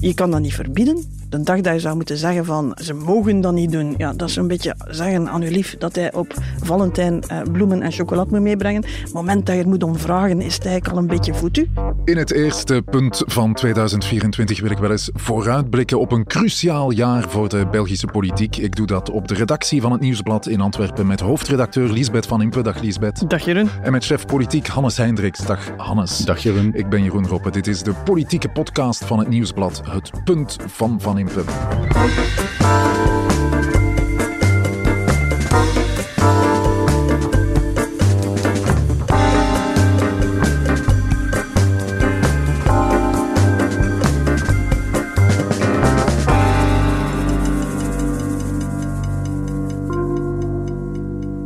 Je kan dat niet verbieden. De dag dat je zou moeten zeggen van ze mogen dat niet doen, ja, dat is een beetje zeggen aan uw lief dat hij op Valentijn eh, bloemen en chocolade moet meebrengen. Het moment dat je er moet om vragen, is het eigenlijk al een beetje voet u. In het eerste punt van 2024 wil ik wel eens vooruitblikken op een cruciaal jaar voor de Belgische politiek. Ik doe dat op de redactie van het Nieuwsblad in Antwerpen met hoofdredacteur Liesbeth van Impe. Dag Liesbeth. Dag Jeroen. En met chef politiek Hannes Hendricks. Dag Hannes. Dag Jeroen. Ik ben Jeroen Roppe. Dit is de politieke podcast van het Nieuwsblad. Het punt van Van Impe.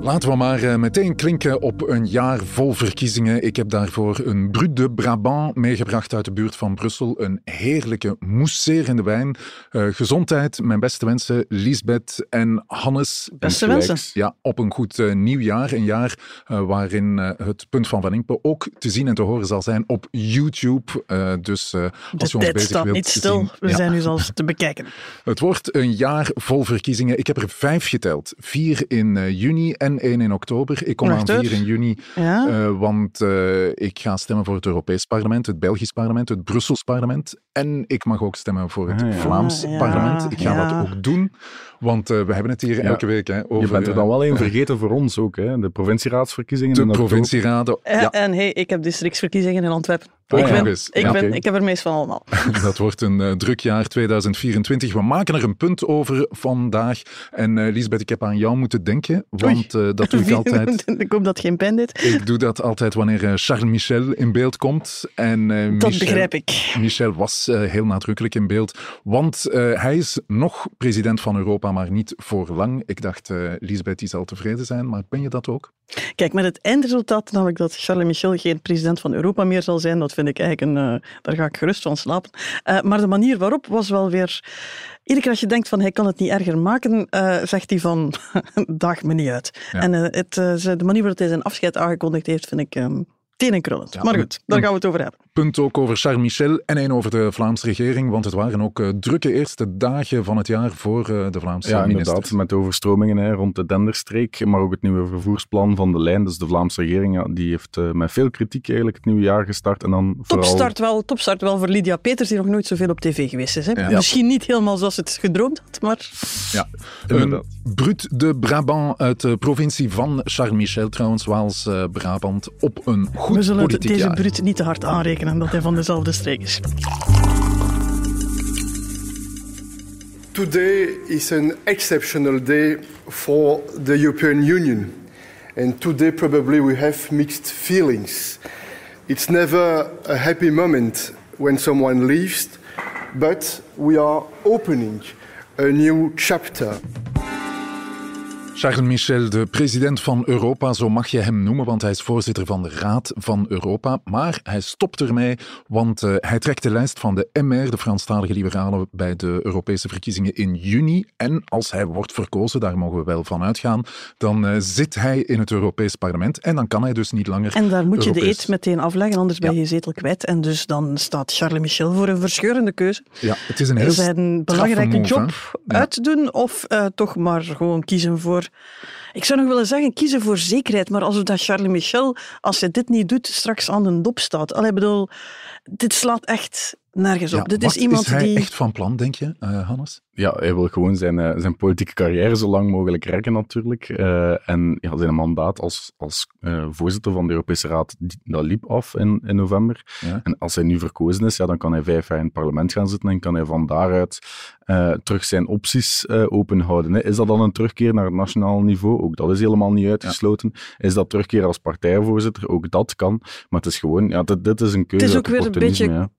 Laten we maar eh, meteen klinken op een jaar vol verkiezingen. Ik heb daarvoor een Brut de Brabant meegebracht uit de buurt van Brussel. Een heerlijke, mousserende wijn. Uh, gezondheid, mijn beste wensen, Lisbeth en Hannes. Beste wensen. Ja, op een goed uh, nieuw jaar. Een jaar uh, waarin het punt van Van Impe ook te zien en te horen zal zijn op YouTube. dus als je ons bezig staat wilt niet stil. zien, We ja. zijn nu zelfs te bekijken. Het wordt een jaar vol verkiezingen. Ik heb er vijf geteld. Vier in uh, juni en één in oktober. Ik kom Wacht, aan vier in juni, Ja? uh, want uh, ik ga stemmen voor het Europees Parlement, het Belgisch Parlement, het Brussels Parlement. En ik mag ook stemmen voor het Ah, ja. Vlaams Ah, ja, Parlement. Ik ga ja. dat ook doen, want uh, we hebben het hier Ja. elke week hè, over Je bent er dan wel één vergeten voor ons ook, hè? de provincieraadsverkiezingen. de provincieraden. Ja, En hey, ik heb districtsverkiezingen in Antwerpen. Ik, ben, ik, ja, ben, ik heb er meest van allemaal. dat wordt een uh, druk jaar 2024. We maken er een punt over vandaag. En uh, Lisbeth, ik heb aan jou moeten denken, want uh, dat doe ik altijd. ik hoop dat geen pijn deed. Ik doe dat altijd wanneer Charles Michel in beeld komt. En, Dat Michel, begrijp ik. Michel was heel nadrukkelijk in beeld, want hij is nog president van Europa, maar niet voor lang. Ik dacht, Lisbeth die zal tevreden zijn, maar ben je dat ook? Kijk, met het eindresultaat, namelijk dat Charles Michel geen president van Europa meer zal zijn, dat vind ik eigenlijk een... Uh, daar ga ik gerust van slapen. Uh, maar de manier waarop was wel weer... Iedere keer als je denkt van hij kan het niet erger maken, uh, zegt hij van daag me niet uit. Ja. En het, de manier waarop hij zijn afscheid aangekondigd heeft, vind ik um, tenenkrullend. Ja, maar goed, daar gaan we het over hebben. Punt ook over Charles Michel en één over de Vlaamse regering, want het waren ook uh, drukke eerste dagen van het jaar voor uh, de Vlaamse ja, minister. inderdaad, met de overstromingen hè, rond de Denderstreek, maar ook het nieuwe vervoersplan van de lijn. Dus de Vlaamse regering, ja, die heeft uh, met veel kritiek eigenlijk het nieuwe jaar gestart. En dan vooral... topstart, wel, topstart wel voor Lydia Peters, die nog nooit zoveel op tv geweest is. Hè? Ja. Misschien niet helemaal zoals het gedroomd had, maar... Ja, Inderdaad. Brut de Brabant uit de provincie van Charles Michel, trouwens, Waals-Brabant, op een goed We zullen politiek deze. Brut niet te hard aanrekenen dat hij van dezelfde streek is. Today is an exceptional day for the European Union. And today, probably, we have mixed feelings. It's never a happy moment when someone leaves, but we are opening a new chapter. Charles Michel, de president van Europa, zo mag je hem noemen, want hij is voorzitter van de Raad van Europa. Maar hij stopt ermee, want uh, hij trekt de lijst van de MR, de Franstalige Liberalen, bij de Europese verkiezingen in juni. En als hij wordt verkozen, daar mogen we wel van uitgaan, dan uh, zit hij in het Europees Parlement en dan kan hij dus niet langer. En daar moet je Europees... de eet meteen afleggen, anders ben je je zetel kwijt. En dus dan staat Charles Michel voor een verscheurende keuze. Ja, het is een heel Zijn belangrijke move, job uitdoen of uh, toch maar gewoon kiezen voor ik zou nog willen zeggen, kiezen voor zekerheid. Maar als dat Charles Michel, als hij dit niet doet, straks aan de dop staat. Allee, bedoel, dit slaat echt nergens op. Dit wat is iemand is hij die... echt van plan, denk je, uh, Hannes? Ja, hij wil gewoon zijn, uh, zijn politieke carrière zo lang mogelijk rekken natuurlijk. Uh, en ja, zijn mandaat als, als uh, voorzitter van de Europese Raad, die, dat liep af in, in november. Ja. En als hij nu verkozen is, ja, dan kan hij vijf jaar in het parlement gaan zitten en kan hij van daaruit uh, terug zijn opties uh, openhouden. Hè. Is dat dan een terugkeer naar het nationaal niveau? Ook dat is helemaal niet uitgesloten. Ja. Is dat terugkeer als partijvoorzitter? Ook dat kan. Maar het is gewoon, ja, dit, dit is een keuze. Het is ook weer een beetje ja.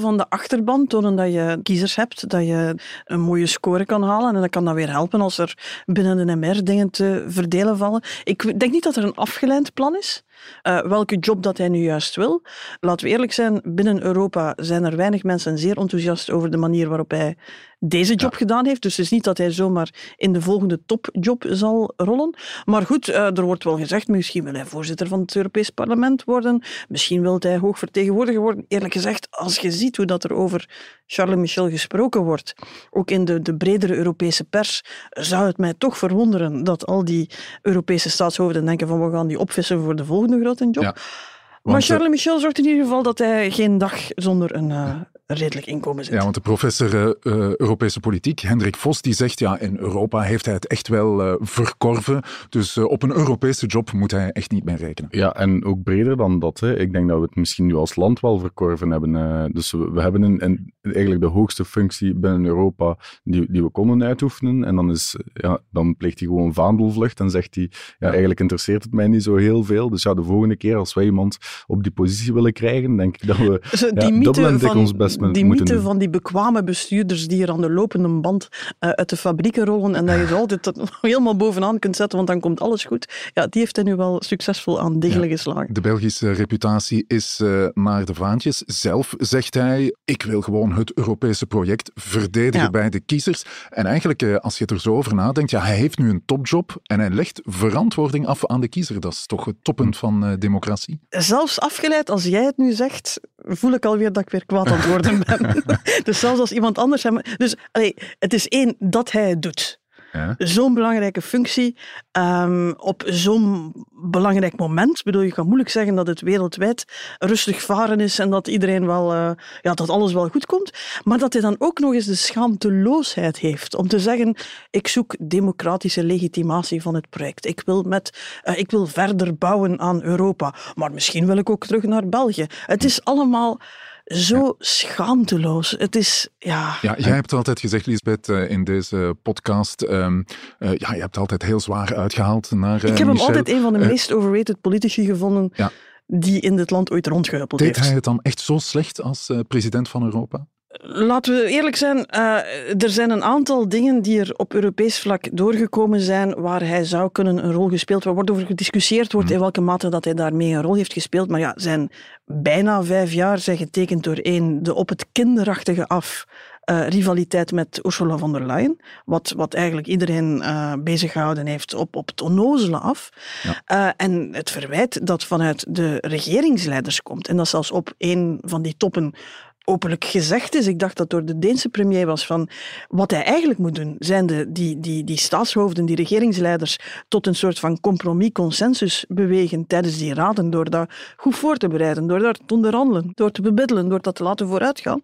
Van de achterban, tonen dat je kiezers hebt, dat je een mooie score kan halen en dat kan dan weer helpen als er binnen de MR dingen te verdelen vallen. Ik denk niet dat er een afgeleid plan is. Uh, welke job dat hij nu juist wil. Laten we eerlijk zijn, binnen Europa zijn er weinig mensen zeer enthousiast over de manier waarop hij deze job ja. gedaan heeft. Dus het is niet dat hij zomaar in de volgende topjob zal rollen. Maar goed, uh, er wordt wel gezegd, misschien wil hij voorzitter van het Europees Parlement worden. Misschien wil hij hoogvertegenwoordiger worden. Eerlijk gezegd, als je ziet hoe dat er over Charles Michel gesproken wordt, ook in de, de bredere Europese pers, zou het mij toch verwonderen dat al die Europese staatshoofden denken van we gaan die opvissen voor de volgende grote job. Ja. Maar Want, eh, Charles Michel zorgt in ieder geval dat hij geen dag zonder een eh, redelijk inkomen zit. Ja, want de professor eh, Europese politiek, Hendrik Vos, die zegt ja, in Europa heeft hij het echt wel verkorven. Dus op een Europese job moet hij echt niet meer rekenen. Ja, en ook breder dan dat. Hè. Ik denk dat we het misschien nu als land wel verkorven hebben. dus we, we hebben een, een- eigenlijk de hoogste functie binnen Europa die, die we konden uitoefenen. En dan, is, ja, dan pleegt hij gewoon vaandelvlucht en zegt hij, ja, eigenlijk interesseert het mij niet zo heel veel. Dus ja, de volgende keer als wij iemand op die positie willen krijgen, denk ik dat we ja, die mythe, dubbel en dik van, ons best die moeten mythe doen. van die bekwame bestuurders die er aan de lopende band eh, uit de fabrieken rollen en dat je ze altijd helemaal bovenaan kunt zetten, want dan komt alles goed. Ja, die heeft hij nu wel succesvol aan diggelen geslagen. De Belgische reputatie is eh, naar de vaantjes. Zelf zegt hij, ik wil gewoon het Europese project verdedigen Ja. bij de kiezers. En eigenlijk, eh, als je er zo over nadenkt, ja, hij heeft nu een topjob en hij legt verantwoording af aan de kiezer. Dat is toch het toppunt van eh, democratie. Zelfs afgeleid, als jij het nu zegt, voel ik alweer dat ik weer kwaad aan het worden ben. dus zelfs als iemand anders hem... Dus allee, het is één, dat hij het doet. Ja. Zo'n belangrijke functie ehm, op zo'n belangrijk moment. Ik bedoel, je kan moeilijk zeggen dat het wereldwijd rustig varen is en dat iedereen wel, eh, ja, dat alles wel goed komt. Maar dat hij dan ook nog eens de schaamteloosheid heeft om te zeggen: ik zoek democratische legitimatie van het project. Ik wil, met, eh, ik wil verder bouwen aan Europa. Maar misschien wil ik ook terug naar België. Het is allemaal zo schaamteloos. Het is, ja. Ja, jij hebt altijd gezegd, Lisbeth, eh, in deze podcast, ehm, eh, ja, je hebt altijd heel zwaar uitgehaald naar eh, Ik heb hem altijd een van de Eh, meest overrated politici gevonden Ja. die in dit land ooit rondgehuppeld Deed heeft. hij het dan echt zo slecht als eh, president van Europa? Laten we eerlijk zijn, eh, er zijn een aantal dingen die er op Europees vlak doorgekomen zijn waar hij zou kunnen een rol gespeeld. Er wordt over gediscussieerd wordt in welke mate dat hij daarmee een rol heeft gespeeld. Maar ja, zijn bijna vijf jaar zijn getekend door één, de op het kinderachtige af eh, rivaliteit met Ursula von der Leyen. Wat, wat eigenlijk iedereen eh bezig gehouden heeft op, op het onnozele af. Eh, en het verwijt dat vanuit de regeringsleiders komt. En dat zelfs op een van die toppen openlijk gezegd is. Ik dacht dat door de Deense premier was van wat hij eigenlijk moet doen, zijn de, die, die, die staatshoofden, die regeringsleiders, tot een soort van compromis-consensus bewegen tijdens die raden, door dat goed voor te bereiden, door daar te onderhandelen, door te bebiddelen, door dat te laten vooruitgaan.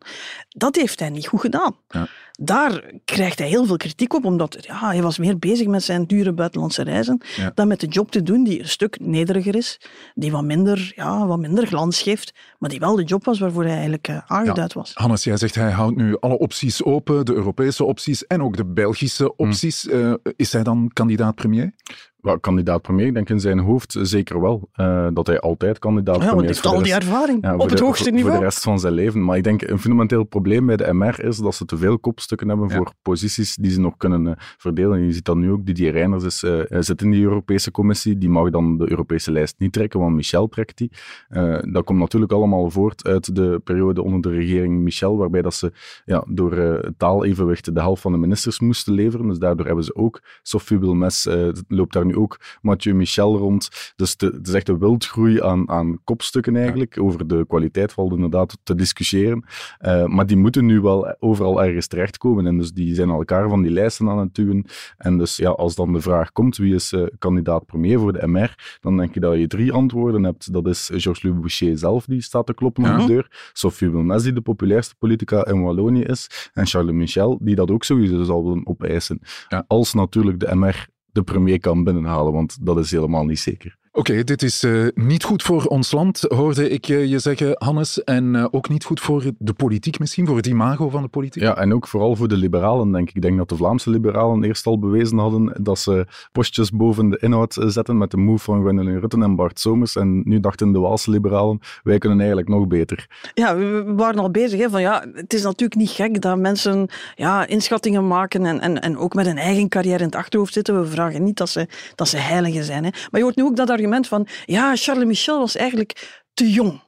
Dat heeft hij niet goed gedaan. Ja. Daar krijgt hij heel veel kritiek op, omdat ja, hij was meer bezig met zijn dure buitenlandse reizen Ja. dan met de job te doen die een stuk nederiger is, die wat minder, ja, wat minder glans geeft, maar die wel de job was waarvoor hij eigenlijk eh, aangeduid was. Hannes, jij zegt hij houdt nu alle opties open, de Europese opties en ook de Belgische opties. Eh, is hij dan kandidaat premier? Wel, kandidaat premier, ik denk in zijn hoofd zeker wel. eh, dat hij altijd kandidaat Ja, want hij is. heeft al die ervaring Ja, op voor het de- hoogste niveau. Voor de rest van zijn leven. Maar ik denk een fundamenteel probleem bij de MR is dat ze te veel kopstukken hebben Ja. voor posities die ze nog kunnen eh, verdelen. Je ziet dat nu ook. Didier Reiners is, eh, zit in die Europese Commissie. Die mag dan de Europese lijst niet trekken, want Michel trekt die. Eh, dat komt natuurlijk allemaal voort uit de periode onder de regering Michel, waarbij dat ze ja, door eh, taalevenwicht de helft van de ministers moesten leveren. Dus daardoor hebben ze ook Sophie Wilmes, eh, loopt daar nu ook Mathieu Michel rond. Dus de- het is echt een wildgroei aan, aan kopstukken eigenlijk. Over de kwaliteit valt inderdaad te discussiëren. Eh, maar die moeten nu wel overal ergens terechtkomen. En dus die zijn elkaar van die lijsten aan het duwen. En dus ja, als dan de vraag komt wie is eh, kandidaat premier voor de MR, dan denk je dat je drie antwoorden hebt. Dat is Georges-Louis Boucher zelf, die staat te kloppen Ja. aan de deur. Sophie Wilmes, die de populairste politica in Wallonië is. En Charles Michel, die dat ook sowieso zal willen opeisen. Ja. Als natuurlijk de MR de premier kan binnenhalen, want dat is helemaal niet zeker. Oké, dit is eh, niet goed voor ons land, hoorde ik eh, je zeggen, Hannes. En eh, ook niet goed voor de politiek misschien, voor het imago van de politiek. Ja, en ook vooral voor de liberalen, denk ik. Ik denk dat de Vlaamse liberalen eerst al bewezen hadden dat ze postjes boven de inhoud zetten met de move van Gwendoline Rutten en Bart Somers. En nu dachten de Waalse liberalen, wij kunnen eigenlijk nog beter. Ja, we we waren al bezig. Hè, van, ja, het is natuurlijk niet gek dat mensen ja, inschattingen maken en, en, en ook met een eigen carrière in het achterhoofd zitten. We vragen niet dat ze, dat ze heiligen zijn. Hè. Maar je hoort nu ook dat argument van ja, Charles Michel was eigenlijk te jong.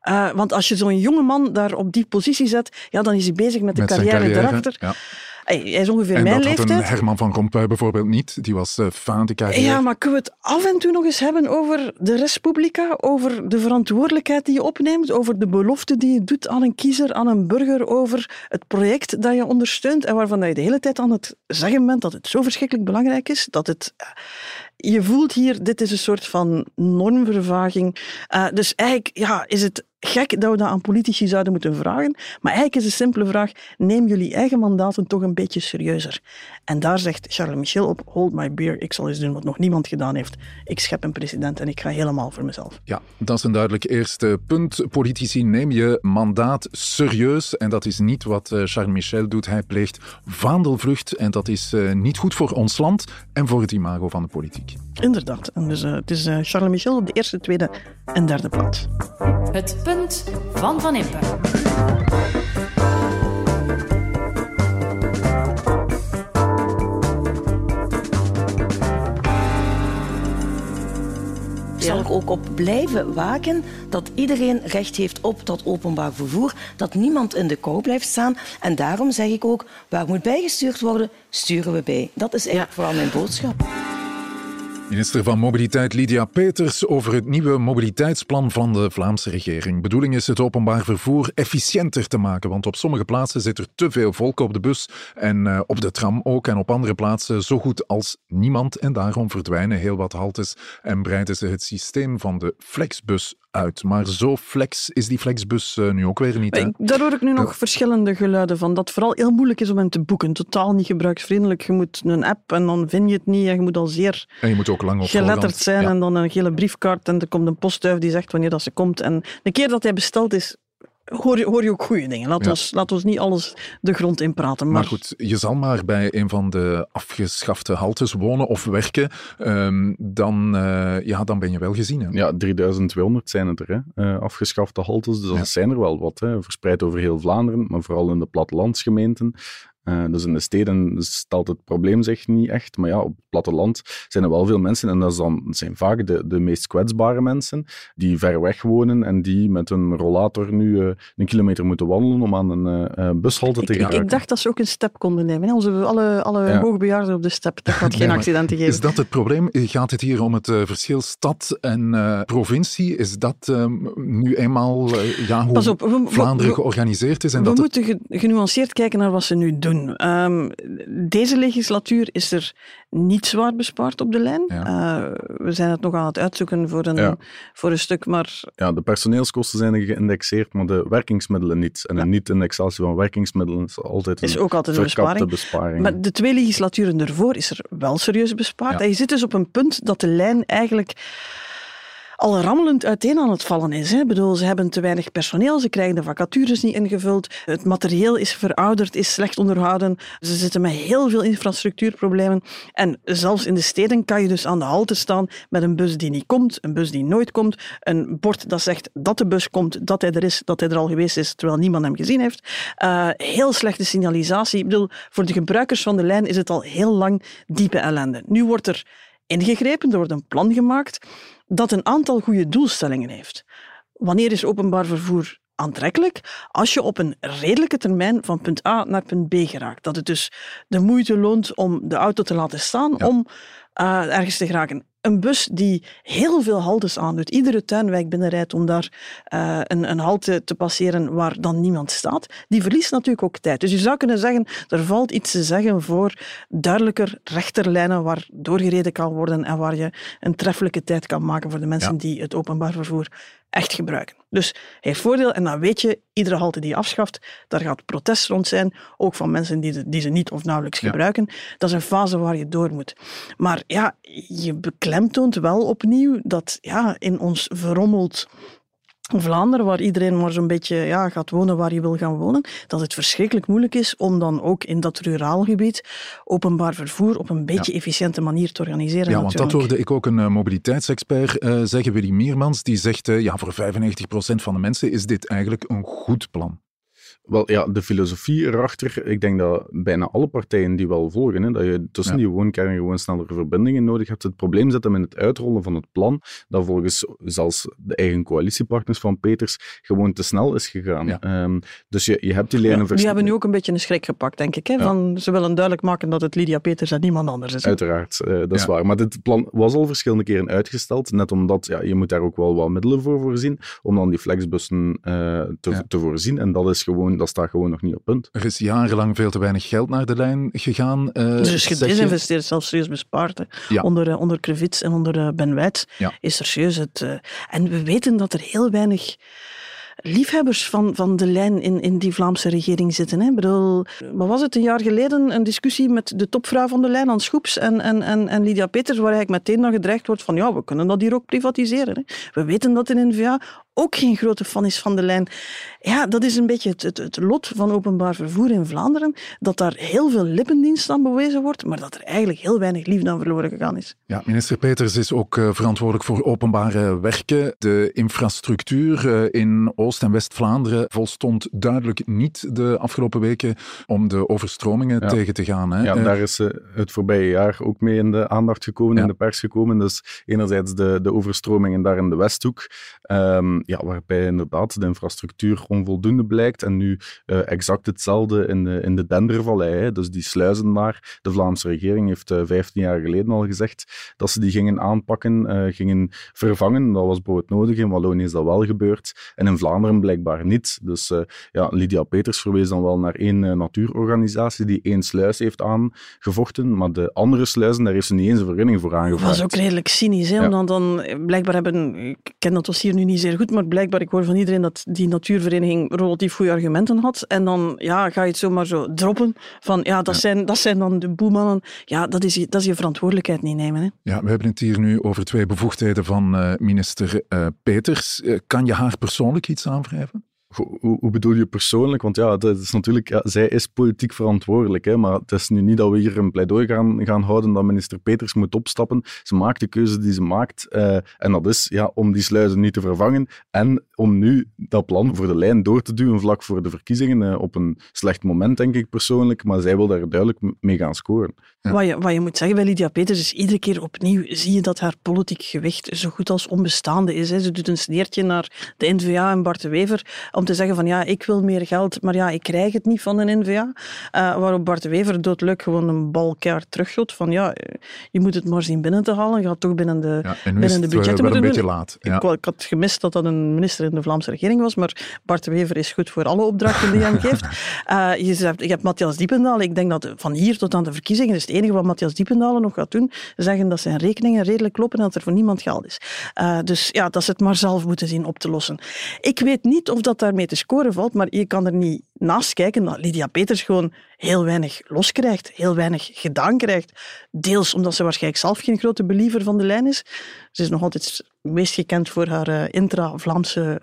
Eh, want als je zo'n jonge man daar op die positie zet, ja, dan is hij bezig met de Met zijn carrière, carrière. daarachter. Ja. Hij is ongeveer en mijn dat leeftijd. had een Herman van Rompuy bijvoorbeeld niet. Die was uh, fan de carrière. Ja, maar kunnen we het af en toe nog eens hebben over de Respublica, over de verantwoordelijkheid die je opneemt, over de belofte die je doet aan een kiezer, aan een burger, over het project dat je ondersteunt en waarvan je de hele tijd aan het zeggen bent dat het zo verschrikkelijk belangrijk is, dat het je voelt hier, dit is een soort van normvervaging. Uh, dus eigenlijk ja, is het gek dat we dat aan politici zouden moeten vragen. Maar eigenlijk is de simpele vraag: neem jullie eigen mandaten toch een beetje serieuzer? En daar zegt Charles Michel op: hold my beer, ik zal eens doen wat nog niemand gedaan heeft. Ik schep een president en ik ga helemaal voor mezelf. Ja, dat is een duidelijk eerste punt. Politici, neem je mandaat serieus. En dat is niet wat eh, Charles Michel doet. Hij pleegt vaandelvlucht en dat is uh, niet goed voor ons land en voor het imago van de politiek. Inderdaad. En dus, uh, het is Charles Michel op de eerste, tweede en derde plaats. Het punt van Van Impe. zal ik ook op blijven waken dat iedereen recht heeft op dat openbaar vervoer, dat niemand in de kou blijft staan. En daarom zeg ik ook, waar moet bijgestuurd worden, sturen we bij. Dat is eigenlijk vooral mijn boodschap. Minister van Mobiliteit Lydia Peters over het nieuwe mobiliteitsplan van de Vlaamse regering. Bedoeling is het openbaar vervoer efficiënter te maken, want op sommige plaatsen zit er te veel volk op de bus en uh, op de tram ook, en op andere plaatsen zo goed als niemand. En daarom verdwijnen heel wat haltes en breiden ze het systeem van de flexbus uit. Maar zo flex is die flexbus uh, nu ook weer niet. Daar hoor ik nu nog verschillende geluiden van. Dat het vooral heel moeilijk is om hem te boeken. Totaal niet gebruiksvriendelijk. Je moet een app en dan vind je het niet. En je moet al zeer en je moet ook lang op geletterd voorhand. zijn. Ja. En dan een gele briefkaart. En er komt een postduif die zegt wanneer dat ze komt. En de keer dat hij besteld is, hoor je, hoor je ook goede dingen. Laat, Ja. ons, laat ons niet alles de grond inpraten. Maar, Maar goed, je zal maar bij een van de afgeschafte haltes wonen of werken, ehm, dan, eh, ja, dan ben je wel gezien. Hè? Ja, 3200 zijn het er, hè? eh, afgeschafte haltes. Dus Ja. dat zijn er wel wat, hè? verspreid over heel Vlaanderen, maar vooral in de plattelandsgemeenten. Eh, dus in de steden stelt het probleem zich niet echt. Maar ja, op het platteland zijn er wel veel mensen. En dat is dan, dat zijn vaak de, de meest kwetsbare mensen. Die ver weg wonen en die met een rollator nu eh, een kilometer moeten wandelen om aan een eh, eh, bushalte ik, te ik, geraken. ik dacht dat ze ook een step konden nemen. hè. Onze, alle alle Ja. hoogbejaarden op de step. Dat gaat geen accidenten geven. Is dat het probleem? Gaat het hier om het verschil stad en eh, provincie? Is dat ehm, nu eenmaal ja, hoe op, we- Vlaanderen we- georganiseerd is? En we dat moeten ge- genuanceerd kijken naar wat ze nu doen. Ehm, deze legislatuur is er niet zwaar bespaard op de lijn. Ja. Eh, we zijn het nog aan het uitzoeken voor een, Ja. voor een stuk, maar Ja, de personeelskosten zijn geïndexeerd, maar de werkingsmiddelen niet. En een niet-indexatie van werkingsmiddelen is altijd een is ook altijd een besparing. besparing. Maar de twee legislaturen ervoor is er wel serieus bespaard. En je zit dus op een punt dat de lijn eigenlijk al rammelend uiteen aan het vallen is. Hè. Ik bedoel, ze hebben te weinig personeel, ze krijgen de vacatures niet ingevuld, het materieel is verouderd, is slecht onderhouden, ze zitten met heel veel infrastructuurproblemen. En zelfs in de steden kan je dus aan de halte staan met een bus die niet komt, een bus die nooit komt, een bord dat zegt dat de bus komt, dat hij er is, dat hij er al geweest is, terwijl niemand hem gezien heeft. Eh, heel slechte signalisatie. Ik bedoel, voor de gebruikers van de lijn is het al heel lang diepe ellende. Nu wordt er ingegrepen, er wordt een plan gemaakt dat een aantal goede doelstellingen heeft. Wanneer is openbaar vervoer aantrekkelijk? Als je op een redelijke termijn van punt A naar punt B geraakt. Dat het dus de moeite loont om de auto te laten staan Ja. om eh, ergens te geraken. Een bus die heel veel haltes aandoet, iedere tuinwijk binnenrijdt om daar eh, een, een halte te passeren waar dan niemand staat, die verliest natuurlijk ook tijd. Dus je zou kunnen zeggen, er valt iets te zeggen voor duidelijker rechterlijnen waar doorgereden kan worden en waar je een treffelijke tijd kan maken voor de mensen Ja. die het openbaar vervoer echt gebruiken. Dus hij heeft voordeel en dan weet je, iedere halte die je afschaft, daar gaat protest rond zijn, ook van mensen die, de- die ze niet of nauwelijks Ja. gebruiken. Dat is een fase waar je door moet. Maar ja, je beklemtoont wel opnieuw dat ja, in ons verrommeld Vlaanderen, waar iedereen maar zo'n beetje ja, gaat wonen waar je wil gaan wonen, dat het verschrikkelijk moeilijk is om dan ook in dat ruraal gebied openbaar vervoer op een beetje efficiënte manier te organiseren. Ja, want dat hoorde ik ook een eh, mobiliteitsexpert eh, zeggen, Willy Meermans, die zegt, eh, ja, voor 95% van de mensen is dit eigenlijk een goed plan. Wel ja, de filosofie erachter, ik denk dat bijna alle partijen die wel volgen, hè, dat je tussen Ja. die woonkern gewoon snellere verbindingen nodig hebt. Het probleem zit hem in het uitrollen van het plan, dat volgens zelfs de eigen coalitiepartners van Peters gewoon te snel is gegaan. Ja. Ehm, dus je, je hebt die lijnen Die vers- hebben nu ook een beetje een schrik gepakt, denk ik. Hè? Van, ze willen duidelijk maken dat het Lydia Peters en niemand anders is. hè. Uiteraard, eh, dat is waar. Maar dit plan was al verschillende keren uitgesteld, net omdat ja, je moet daar ook wel wat middelen voor voorzien, om dan die flexbussen eh, te, te voorzien. En dat, is gewoon, dat staat gewoon nog niet op punt. Er is jarenlang veel te weinig geld naar de lijn gegaan. eh, Er is gedesinvesteerd, zelfs serieus bespaard. Ja. Onder, eh, onder Krevits en onder eh, Ben Wijts Ja. is er serieus het... eh, en we weten dat er heel weinig liefhebbers van, van de lijn in, in die Vlaamse regering zitten. Hè. Ik bedoel, wat was het, een jaar geleden een discussie met de topvrouw van de lijn, Hans Schoeps en, en, en, en Lydia Peters, waar eigenlijk meteen dan gedreigd wordt van ja, we kunnen dat hier ook privatiseren. Hè. We weten dat de N-VA ook geen grote fan is van de lijn. Ja, dat is een beetje het, het, het lot van openbaar vervoer in Vlaanderen, dat daar heel veel lippendienst aan bewezen wordt, maar dat er eigenlijk heel weinig liefde aan verloren gegaan is. Ja, minister Peters is ook eh, verantwoordelijk voor openbare werken. De infrastructuur eh, in Oost- en West-Vlaanderen volstond duidelijk niet de afgelopen weken om de overstromingen Ja. tegen te gaan. Hè. Ja, Eh, daar is het voorbije jaar ook mee in de aandacht gekomen, Ja. in de pers gekomen. Dus enerzijds de, de overstromingen daar in de Westhoek, ehm, ja, waarbij inderdaad de infrastructuur onvoldoende blijkt. En nu eh, exact hetzelfde in de, in de Dendervallei. Hè. Dus die sluizen daar. De Vlaamse regering heeft eh 15 jaar geleden al gezegd dat ze die gingen aanpakken, eh, gingen vervangen. Dat was broodnodig. In Wallonië is dat wel gebeurd. En in Vlaanderen blijkbaar niet. Dus ja, Lydia Peters verwees dan wel naar één natuurorganisatie die één sluis heeft aangevochten, maar de andere sluizen, daar heeft ze niet eens een vergunning voor Dat aangevraagd. was ook redelijk cynisch. Hè? Ja. Dan blijkbaar hebben, ik ken dat dossier nu niet zeer goed, maar blijkbaar, ik hoor van iedereen dat die natuurvereniging relatief goede argumenten had. En dan ja, ga je het zomaar zo droppen van ja, dat, Zijn, dat zijn dan de boemannen. Ja, dat is, je- dat is je verantwoordelijkheid niet nemen. Hè? Ja, we hebben het hier nu over twee bevoegdheden van eh, minister eh, Peters. Eh, kan je haar persoonlijk iets aanwrijven? Hoe, bedoel je persoonlijk? Want ja, dat is natuurlijk, ja, zij is politiek verantwoordelijk. Hè, maar het is nu niet dat we hier een pleidooi gaan, gaan houden dat minister Peters moet opstappen. Ze maakt de keuze die ze maakt. eh, en dat is ja, om die sluizen niet te vervangen. En om nu dat plan voor de lijn door te duwen vlak voor de verkiezingen. eh, op een slecht moment, denk ik persoonlijk. Maar zij wil daar duidelijk mee gaan scoren. Wat, je, wat je moet zeggen bij Lydia Peters is iedere keer opnieuw zie je dat haar politiek gewicht zo goed als onbestaande is. Hè. Ze doet een sneertje naar de N-VA en Bart de Wever te zeggen van ja, ik wil meer geld, maar ja, ik krijg het niet van de N-VA. Eh, waarop Bart Wever doodleuk gewoon een bal keihard teruggooit van ja, je moet het maar zien binnen te halen. Je gaat toch binnen de, Ja, binnen de eh, budgetten een moeten beetje doen. laat. Ik, Ja. wou- ik had gemist dat dat een minister in de Vlaamse regering was, maar Bart Wever is goed voor alle opdrachten die hij hem geeft. Eh, je, hebt, je hebt Matthias Diependaal. Ik denk dat van hier tot aan de verkiezingen is het enige wat Matthias Diependaal nog gaat doen, zeggen dat zijn rekeningen redelijk kloppen en dat er voor niemand geld is. Dus ja, dat ze het maar zelf moeten zien op te lossen. Ik weet niet of dat daarmee te scoren valt, maar je kan er niet naast kijken dat Lydia Peters gewoon heel weinig los krijgt, heel weinig gedaan krijgt. Deels omdat ze waarschijnlijk zelf geen grote believer van de lijn is. Ze is nog altijd meest gekend voor haar intra-Vlaamse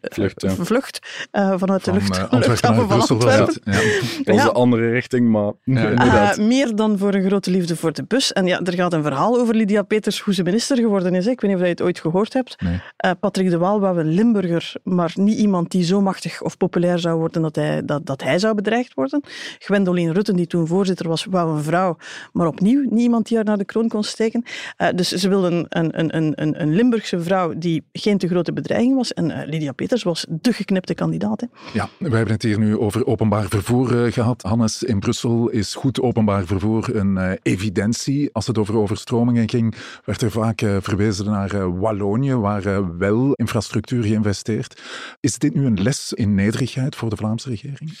Vlucht, ja. vlucht vanuit de Van lucht, eh, Antwerpen van Antwerpen. Ja. Dat is de andere richting, maar Ja. inderdaad. Eh, meer dan voor een grote liefde voor de bus. En ja, er gaat een verhaal over Lydia Peters, hoe ze minister geworden is. hè. Ik weet niet of je het ooit gehoord hebt. Nee. Eh, Patrick de Waal wou een Limburger, maar niet iemand die zo machtig of populair zou worden dat hij, dat, dat hij zou bedreigd worden. Gwendoline Rutten, die toen voorzitter was, wou een vrouw, maar opnieuw niet iemand die haar naar de kroon kon steken. Eh, dus ze wilden een, een, een, een, Limburgse vrouw die geen te grote bedreiging was. En eh, Lydia Peters was de geknipte kandidaat. Hè. Ja, we hebben het hier nu over openbaar vervoer eh, gehad. Hannes, in Brussel is goed openbaar vervoer een evidentie. Als het over overstromingen ging, werd er vaak verwezen naar Wallonië, waar wel infrastructuur geïnvesteerd. Is dit nu een les in nederigheid voor de Vlaamse regering?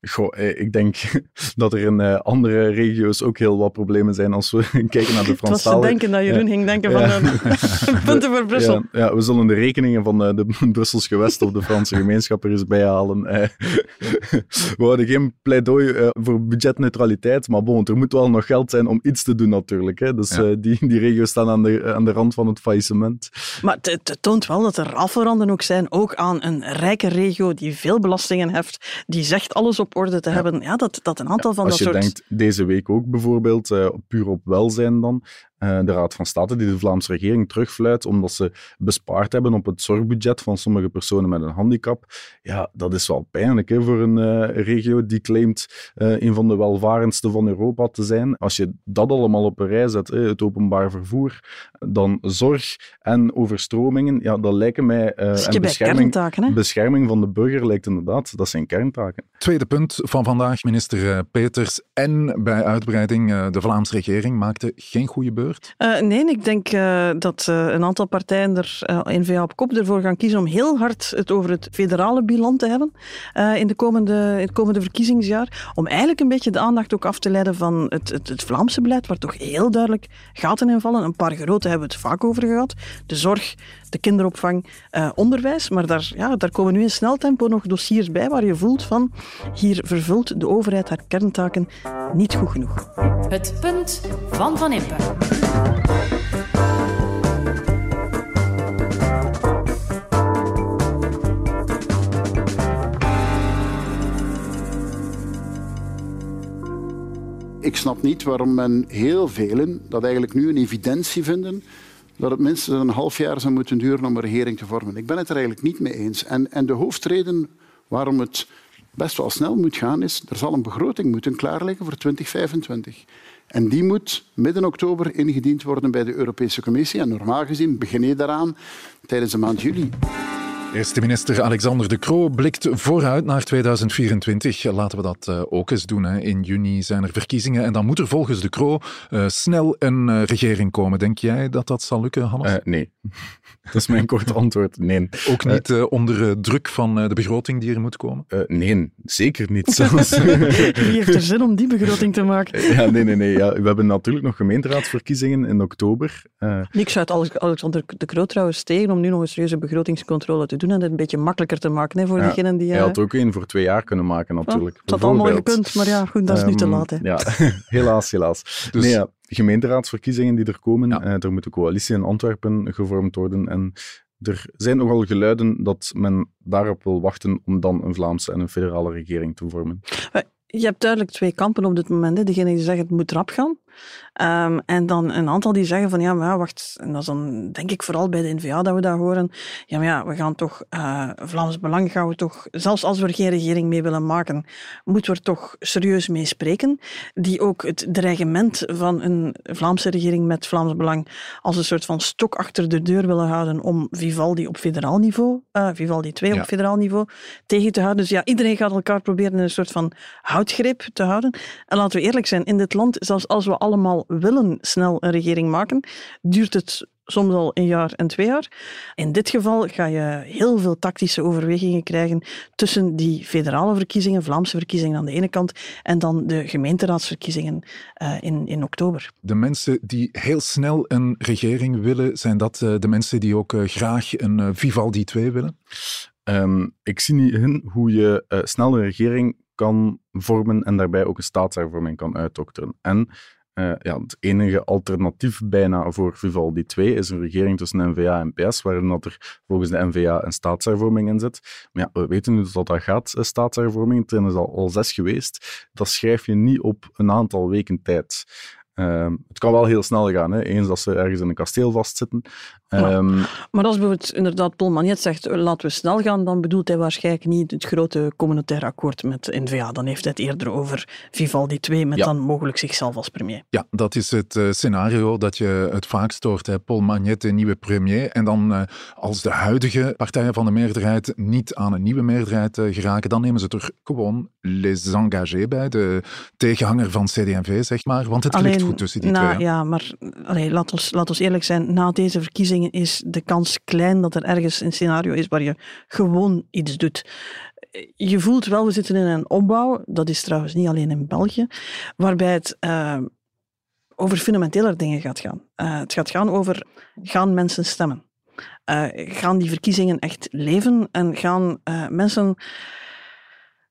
Goh, eh, ik denk dat er in eh, andere regio's ook heel wat problemen zijn als we kijken naar de Het was te denken dat Jeroen Ja. ging denken van Ja. eh, punten voor Brussel. Ja, ja, we zullen de rekeningen van eh, de Brussels gewest of de Franse gemeenschap er eens bij halen. Eh, we houden geen pleidooi voor budgetneutraliteit, maar bon, er moet wel nog geld zijn om iets te doen natuurlijk. Hè. Dus Ja. eh, die, die regio's staan aan de, aan de rand van het faillissement. Maar het, toont wel dat er rafveranden ook zijn, ook aan een rijke regio die veel belastingen heft, die zegt alles op orde te hebben. Ja, dat, dat een aantal van Als dat je soort... denkt, deze week ook bijvoorbeeld, eh, puur op welzijn dan, uh, de Raad van State die de Vlaamse regering terugfluit omdat ze bespaard hebben op het zorgbudget van sommige personen met een handicap. Ja, dat is wel pijnlijk hè, voor een uh, regio die claimt uh, een van de welvarendste van Europa te zijn. Als je dat allemaal op een rij zet, hè, het openbaar vervoer, dan zorg en overstromingen, ja, dat lijken mij... en bescherming, bescherming van de burger lijkt inderdaad, dat zijn kerntaken. Tweede punt van vandaag, minister Peters en bij uitbreiding de Vlaamse regering maakte geen goede beurt? Uh, nee, ik denk uh, dat uh, een aantal partijen er, N-VA op kop, ervoor gaan kiezen om heel hard het over het federale bilan te hebben in, de komende, in het komende verkiezingsjaar. Om eigenlijk een beetje de aandacht ook af te leiden van het, het, het Vlaamse beleid, waar toch heel duidelijk gaten in vallen. Een paar grote hebben we het vaak over gehad. De zorg, de kinderopvang, onderwijs. Maar daar, ja, daar komen nu in snel tempo nog dossiers bij waar je voelt van hier vervult de overheid haar kerntaken niet goed genoeg. Het punt van Van Impe. Ik snap niet waarom men heel velen dat eigenlijk nu een evidentie vinden dat het minstens een half jaar zou moeten duren om een regering te vormen. Ik ben het er eigenlijk niet mee eens. En, en de hoofdreden waarom het best wel snel moet gaan is, er zal een begroting moeten klaarliggen voor 2025. En die moet midden oktober ingediend worden bij de Europese Commissie. En normaal gezien begin je daaraan tijdens de maand juli. Eerste minister Alexander De Croo blikt vooruit naar 2024. Laten we dat uh, ook eens doen. Hè. In juni zijn er verkiezingen en dan moet er volgens De Croo uh, snel een uh, regering komen. Denk jij dat dat zal lukken, Hannes? nee. dat is mijn korte antwoord. Nee. Ook niet onder druk van de begroting die er moet komen? nee, zeker niet. Zelfs. Wie heeft er zin om die begroting te maken? ja, nee, nee, nee. Ja, we hebben natuurlijk nog gemeenteraadsverkiezingen in oktober. Niks uit Alexander De Croo trouwens tegen om nu nog een serieuze begrotingscontrole te doen en het een beetje makkelijker te maken hè, voor ja, diegenen die... Hij had ook één voor twee jaar kunnen maken, natuurlijk. Oh, dat had allemaal gekund, maar ja, goed, dat is um, nu te ehm, laat. Hè. Ja, helaas, helaas. Dus, nee, ja, gemeenteraadsverkiezingen die er komen, ja. uh, er moet een coalitie in Antwerpen gevormd worden en er zijn nogal geluiden dat men daarop wil wachten om dan een Vlaamse en een federale regering te vormen. Je hebt duidelijk twee kampen op dit moment. Hè. Degene die zeggen het moet rap gaan. Um, en dan een aantal die zeggen van ja, maar wacht. En dat is dan denk ik vooral bij de NVA dat we dat horen. Ja, maar ja, we gaan toch, uh, Vlaams Belang gaan we toch, zelfs als we er geen regering mee willen maken, moeten we er toch serieus mee spreken. Die ook het dreigement van een Vlaamse regering met Vlaams Belang als een soort van stok achter de deur willen houden om Vivaldi op federaal niveau, uh, Vivaldi 2 ja. op federaal niveau, tegen te houden. Dus ja, iedereen gaat elkaar proberen in een soort van houtgreep te houden. En laten we eerlijk zijn, in dit land, zelfs als we allemaal willen snel een regering maken, duurt het soms al een jaar en twee jaar. In dit geval ga je heel veel tactische overwegingen krijgen tussen die federale verkiezingen, Vlaamse verkiezingen aan de ene kant, en dan de gemeenteraadsverkiezingen uh, in, in oktober. De mensen die heel snel een regering willen, zijn dat uh, de mensen die ook uh, graag een Vivaldi 2 willen? Um, ik zie niet in hoe je snel een regering kan vormen en daarbij ook een staatshervorming kan uitdokteren. En uh, ja, het enige alternatief bijna voor Vivaldi 2 is een regering tussen NVA en PS, waarin dat er volgens de NVA een staatshervorming in zit. Maar ja, we weten nu dat dat gaat, staatshervorming. Het is al, al zes geweest. Dat schrijf je niet op een aantal weken tijd. Uh, het kan wel heel snel gaan, hè. eens dat ze ergens in een kasteel vastzitten. Ja. Um, maar als bijvoorbeeld inderdaad Paul Magnet zegt eh, laten we snel gaan, dan bedoelt hij waarschijnlijk niet het grote communautaire akkoord met N-VA. Dan heeft hij het eerder over Vivaldi 2 met ja. dan mogelijk zichzelf als premier. Ja, dat is het uh, scenario dat je het vaakst hoort. Hè. Paul Magnet, de nieuwe premier. En dan uh, als de huidige partijen van de meerderheid niet aan een nieuwe meerderheid geraken, dan nemen ze er gewoon les engagés bij, de tegenhanger van CD&V, zeg maar. Want het Alleen, ligt goed tussen die na, twee. Ja, maar allee, laat, ons, laat ons eerlijk zijn, na deze verkiezingen is de kans klein dat er ergens een scenario is waar je gewoon iets doet. Je voelt wel, we zitten in een opbouw, dat is trouwens niet alleen in België, waarbij het uh, over fundamentele dingen gaat gaan. Uh, het gaat gaan over, gaan mensen stemmen? Uh, gaan die verkiezingen echt leven en gaan mensen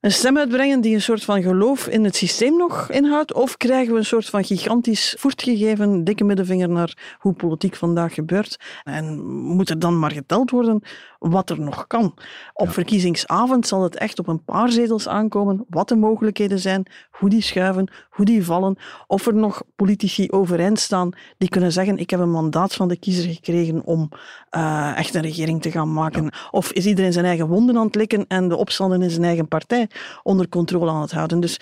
een stem uitbrengen die een soort van geloof in het systeem nog inhoudt? Of krijgen we een soort van gigantisch voertgegeven, dikke middenvinger naar hoe politiek vandaag gebeurt? En moet er dan maar geteld worden wat er nog kan? Op verkiezingsavond zal het echt op een paar zetels aankomen, wat de mogelijkheden zijn, hoe die schuiven, hoe die vallen, of er nog politici overeind staan die kunnen zeggen ik heb een mandaat van de kiezer gekregen om uh, echt een regering te gaan maken. Of is iedereen zijn eigen wonden aan het likken en de opstanden in zijn eigen partij onder controle aan het houden. Dus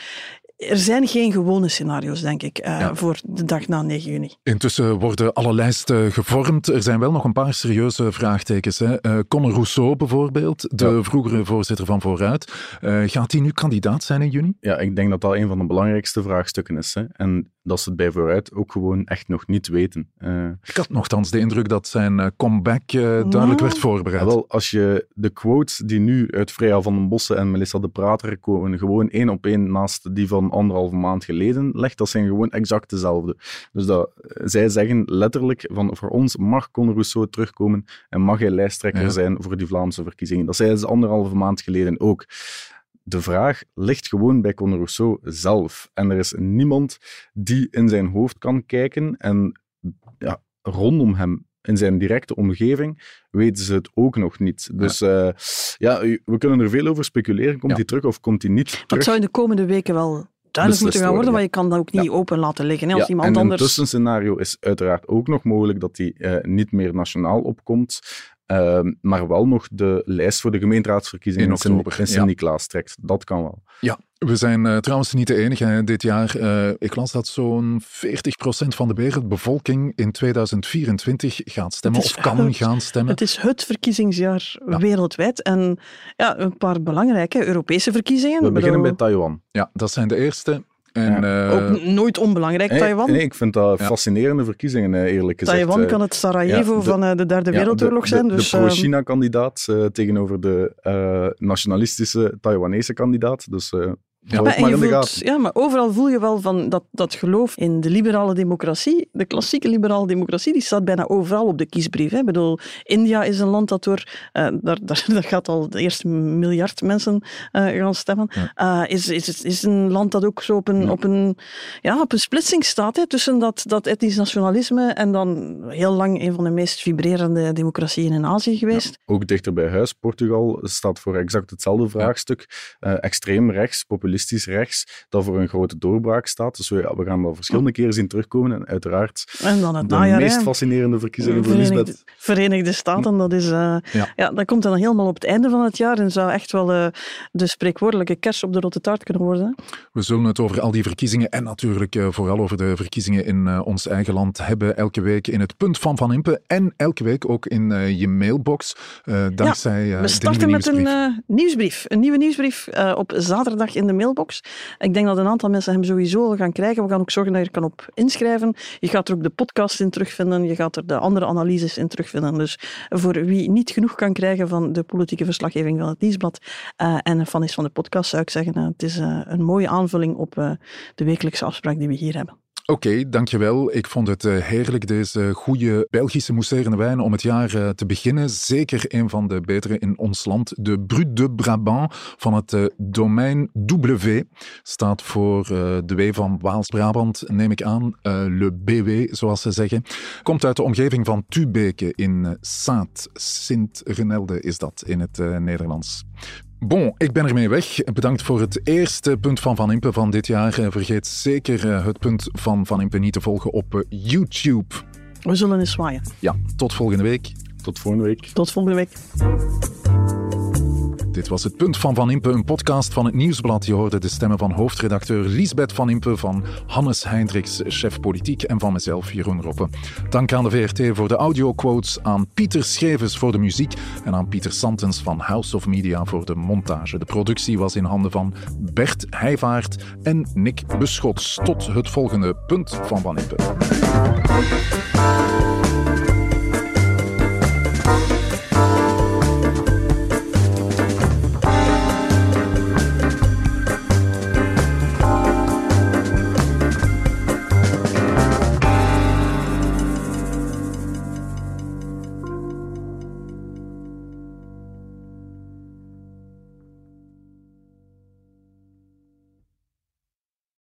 er zijn geen gewone scenario's, denk ik, uh, voor de dag na 9 juni. Intussen worden alle lijsten gevormd. Er zijn wel nog een paar serieuze vraagtekens. Hè. Uh, Conor Rousseau bijvoorbeeld, de ja. vroegere voorzitter van Vooruit. Uh, gaat hij nu kandidaat zijn in juni? Ja, ik denk dat dat een van de belangrijkste vraagstukken is. Hè. En dat ze het bij Vooruit ook gewoon echt nog niet weten. ik had nogthans de indruk dat zijn comeback duidelijk werd voorbereid. Ja, wel, als je de quotes die nu uit Freya van den Bossen en Melissa de Prater komen, gewoon één op één naast die van anderhalve maand geleden legt, dat zijn gewoon exact dezelfde. Dus dat, zij zeggen letterlijk van voor ons mag Conor Rousseau terugkomen en mag hij lijsttrekker ja. zijn voor die Vlaamse verkiezingen. Dat zeiden ze anderhalve maand geleden ook. De vraag ligt gewoon bij Conor Rousseau zelf. En er is niemand die in zijn hoofd kan kijken en ja, rondom hem in zijn directe omgeving weten ze het ook nog niet. Dus ja, uh, ja we kunnen er veel over speculeren. Komt hij ja. terug of komt hij niet terug? Dat zou in de komende weken wel duidelijk moeten gaan worden, ja. maar je kan dat ook niet ja. open laten liggen. Hè, als ja, iemand en anders... een tussenscenario is uiteraard ook nog mogelijk dat hij uh, niet meer nationaal opkomt. Uh, maar wel nog de lijst voor de gemeenteraadsverkiezingen in, oktober, in Sint-Niklaas trekt. Dat kan wel. Ja, we zijn uh, trouwens niet de enige hè, dit jaar. Uh, ik las dat zo'n 40% van de wereldbevolking in 2024 gaat stemmen of kan het, gaan stemmen. Het is het verkiezingsjaar ja. wereldwijd. En ja, een paar belangrijke Europese verkiezingen. We beginnen bij Taiwan. Ja, dat zijn de eerste. En, ja. uh, ook nooit onbelangrijk, nee, Taiwan. Nee, ik vind dat ja. fascinerende verkiezingen, eerlijk gezegd. Taiwan kan het Sarajevo ja, de, van de Derde Wereldoorlog de, zijn. De, dus, de pro-China-kandidaat uh, tegenover de uh, nationalistische Taiwanese kandidaat. Dus ja, maar, maar, voelt, ja, maar overal voel je wel van dat, dat geloof in de liberale democratie, de klassieke liberale democratie, die staat bijna overal op de kiesbrief. Hè. Ik bedoel, India is een land dat door, uh, daar, daar, daar gaat al de eerste miljard mensen uh, gaan stemmen, ja. uh, is, is, is een land dat ook zo op een, ja. op een, ja, op een splitsing staat hè, tussen dat, dat etnisch nationalisme en dan heel lang een van de meest vibrerende democratieën in Azië geweest. Ook dichter bij huis, Portugal staat voor exact hetzelfde vraagstuk. extreem rechts, populistisch rechts, dat voor een grote doorbraak staat. Dus we, gaan dat verschillende keren zien terugkomen. En uiteraard en dan het de najaar, meest hè. fascinerende verkiezingen voor Verenigde, Lisbeth. Verenigde Staten, dat, is, uh, ja. ja. dat komt dan helemaal op het einde van het jaar en zou echt wel uh, de spreekwoordelijke kers op de rotte taart kunnen worden. We zullen het over al die verkiezingen en natuurlijk uh, vooral over de verkiezingen in ons eigen land hebben elke week in het punt van Van Impe en elke week ook in je mailbox dankzij ja, we starten met een nieuwsbrief. Een nieuwe nieuwsbrief op zaterdag in de mailbox. Ik denk dat een aantal mensen hem sowieso gaan krijgen. We gaan ook zorgen dat je er kan op inschrijven. Je gaat er ook de podcast in terugvinden. Je gaat er de andere analyses in terugvinden. Dus voor wie niet genoeg kan krijgen van de politieke verslaggeving van het Nieuwsblad uh, en fan is van de podcast, zou ik zeggen, uh, het is uh, een mooie aanvulling op de wekelijkse afspraak die we hier hebben. Oké, dankjewel. Ik vond het uh, heerlijk, deze goede Belgische mousserende wijn om het jaar uh, te beginnen. Zeker een van de betere in ons land. De Brut de Brabant van het uh, domein W staat voor de W van Waals-Brabant, neem ik aan. le BW, zoals ze zeggen. Komt uit de omgeving van Tubeke in Saint. Sint-Renelde is dat in het Nederlands. Bon, ik ben ermee weg. Bedankt voor het eerste punt van Van Impe van dit jaar. Vergeet zeker het punt van Van Impe niet te volgen op YouTube. We zullen eens zwaaien. Ja, tot volgende week. Tot volgende week. Tot volgende week. Dit was het Punt van Van Impe, een podcast van het Nieuwsblad. Je hoorde de stemmen van hoofdredacteur Liesbeth Van Impe, van Hannes Hendricks, chef politiek, en van mezelf, Jeroen Roppe. Dank aan de VRT voor de audioquotes, aan Pieter Schevens voor de muziek en aan Pieter Santens van House of Media voor de montage. De productie was in handen van Bert Heijvaart en Nick Beschots. Tot het volgende Punt van Van Impe.